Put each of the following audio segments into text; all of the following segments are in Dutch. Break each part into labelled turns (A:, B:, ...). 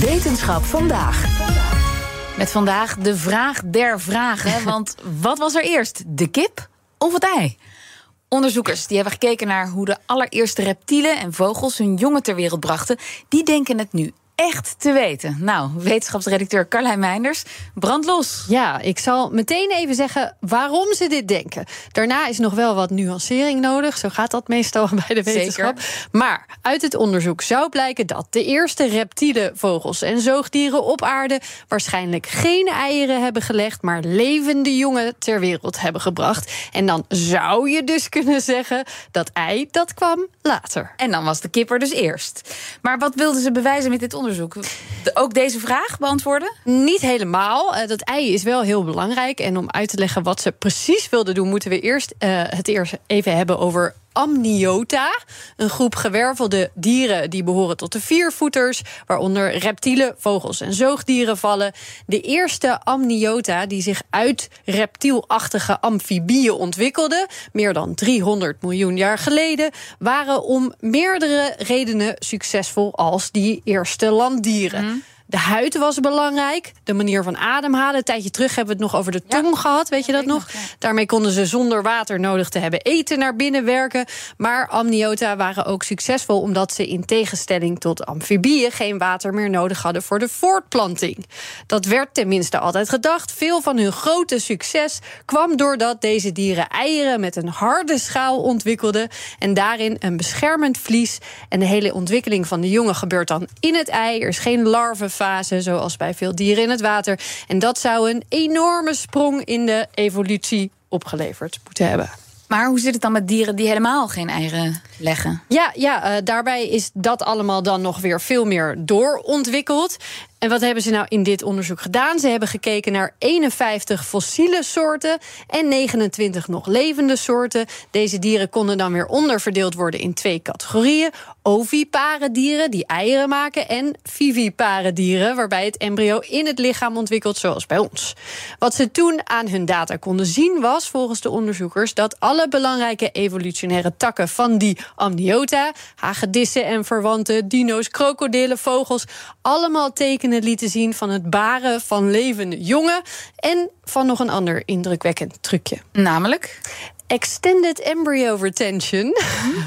A: Wetenschap vandaag.
B: Met vandaag de vraag der vragen. Want wat was er eerst? De kip of het ei? Onderzoekers die hebben gekeken naar hoe de allereerste reptielen en vogels hun jongen ter wereld brachten. Die denken het nu echt te weten. Nou, wetenschapsredacteur Carlijn Meinders, brand los.
C: Ja, ik zal meteen even zeggen waarom ze dit denken. Daarna is nog wel wat nuancering nodig. Zo gaat dat meestal bij de wetenschap.
B: Zeker.
C: Maar uit het onderzoek zou blijken dat de eerste reptielen, vogels en zoogdieren op aarde waarschijnlijk geen eieren hebben gelegd, maar levende jongen ter wereld hebben gebracht. En dan zou je dus kunnen zeggen dat ei dat kwam later.
B: En dan was de kip er dus eerst. Maar wat wilden ze bewijzen met dit onderzoek? Ook deze vraag beantwoorden?
C: Niet helemaal. Eh, dat ei is wel heel belangrijk. En om uit te leggen wat ze precies wilden doen, moeten we eerst eh, het eerst even hebben over. Amniota, een groep gewervelde dieren die behoren tot de viervoeters, waaronder reptielen, vogels en zoogdieren vallen. De eerste amniota die zich uit reptielachtige amfibieën ontwikkelde, meer dan 300 miljoen jaar geleden, waren om meerdere redenen succesvol als die eerste landdieren. De huid was belangrijk. De manier van ademhalen. Een tijdje terug hebben we het nog over de
B: Ja.
C: tong gehad. Weet je dat nog?
B: ja.
C: Daarmee konden ze zonder water nodig te hebben eten naar binnen werken. Maar amniota waren ook succesvol omdat ze in tegenstelling tot amfibieën geen water meer nodig hadden voor de voortplanting. Dat werd tenminste altijd gedacht. Veel van hun grote succes kwam doordat deze dieren eieren met een harde schaal ontwikkelden en daarin een beschermend vlies. En de hele ontwikkeling van de jongen gebeurt dan in het ei. Er is geen larvenfase zoals bij veel dieren in het water. En dat zou een enorme sprong in de evolutie opgeleverd moeten hebben.
B: Maar hoe zit het dan met dieren die helemaal geen eieren leggen?
C: Ja, ja eh, daarbij is dat allemaal dan nog weer veel meer doorontwikkeld. En wat hebben ze nou in dit onderzoek gedaan? Ze hebben gekeken naar 51 fossiele soorten en 29 nog levende soorten. Deze dieren konden dan weer onderverdeeld worden in twee categorieën: ovipare dieren die eieren maken en vivipare dieren waarbij het embryo in het lichaam ontwikkelt zoals bij ons. Wat ze toen aan hun data konden zien was volgens de onderzoekers dat alle belangrijke evolutionaire takken van die amniota, hagedissen en verwanten, dino's, krokodillen, vogels, allemaal tekenen lieten zien van het baren van levende jongen en van nog een ander indrukwekkend trucje.
B: Namelijk?
C: Extended embryo retention.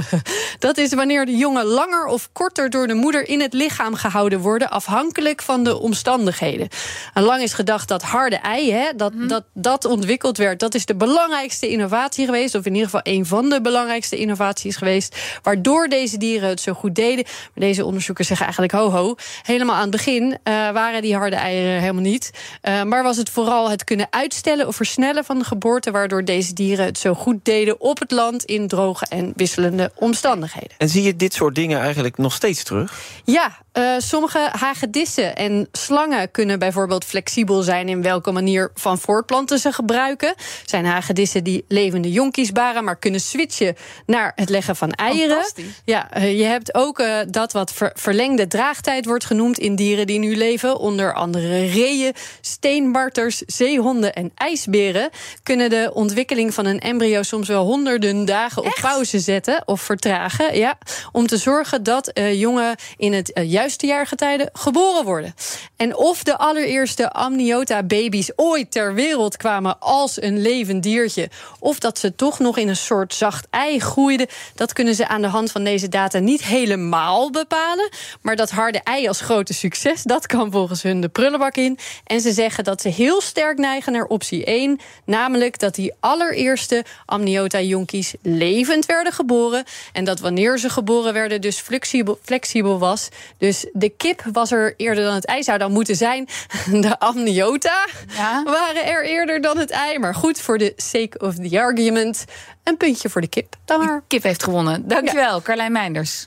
C: dat is wanneer de jongen langer of korter door de moeder in het lichaam gehouden worden, afhankelijk van de omstandigheden. En lang is gedacht dat harde ei, hè, dat, dat dat ontwikkeld werd, dat is de belangrijkste innovatie geweest, of in ieder geval een van de belangrijkste innovaties geweest, waardoor deze dieren het zo goed deden. Maar deze onderzoekers zeggen eigenlijk ho ho. Helemaal aan het begin eh, waren die harde eieren helemaal niet. Eh, maar was het vooral het kunnen uitstellen of versnellen van de geboorte, waardoor deze dieren het zo goed deden op het land in droge en wisselende omstandigheden.
D: En zie je dit soort dingen eigenlijk nog steeds terug?
C: Ja, eh, sommige hagedissen en slangen kunnen bijvoorbeeld flexibel zijn in welke manier van voortplanten ze gebruiken. Zijn hagedissen die levende jonkies baren, maar kunnen switchen naar het leggen van eieren.
B: Fantastisch.
C: Ja, eh, je hebt ook eh, dat wat ver- verlengde draagtijd wordt genoemd in dieren die nu leven. Onder andere reeën, steenmarters, zeehonden en ijsberen. Kunnen de ontwikkeling van een embryo soms wel honderden dagen op pauze zetten of vertragen. Ja, om te zorgen dat eh, jongen in het eh, juiste jaargetijde geboren worden. En of de allereerste amniota-baby's ooit ter wereld kwamen als een levend diertje, of dat ze toch nog in een soort zacht ei groeiden, dat kunnen ze aan de hand van deze data niet helemaal bepalen. Maar dat harde ei als grote succes, dat kan volgens hun de prullenbak in. En ze zeggen dat ze heel sterk neigen naar optie 1, namelijk dat die allereerste amniota-jonkies levend werden geboren. En dat wanneer ze geboren werden, dus flexibel, flexibel was. Dus de kip was er eerder dan het ei zou dan moeten zijn. De amniota
B: Ja.
C: waren er eerder dan het ei. Maar goed, voor de sake of the argument, een puntje voor de kip. Dan maar.
B: Kip heeft gewonnen. Dankjewel, Carlijn Meinders.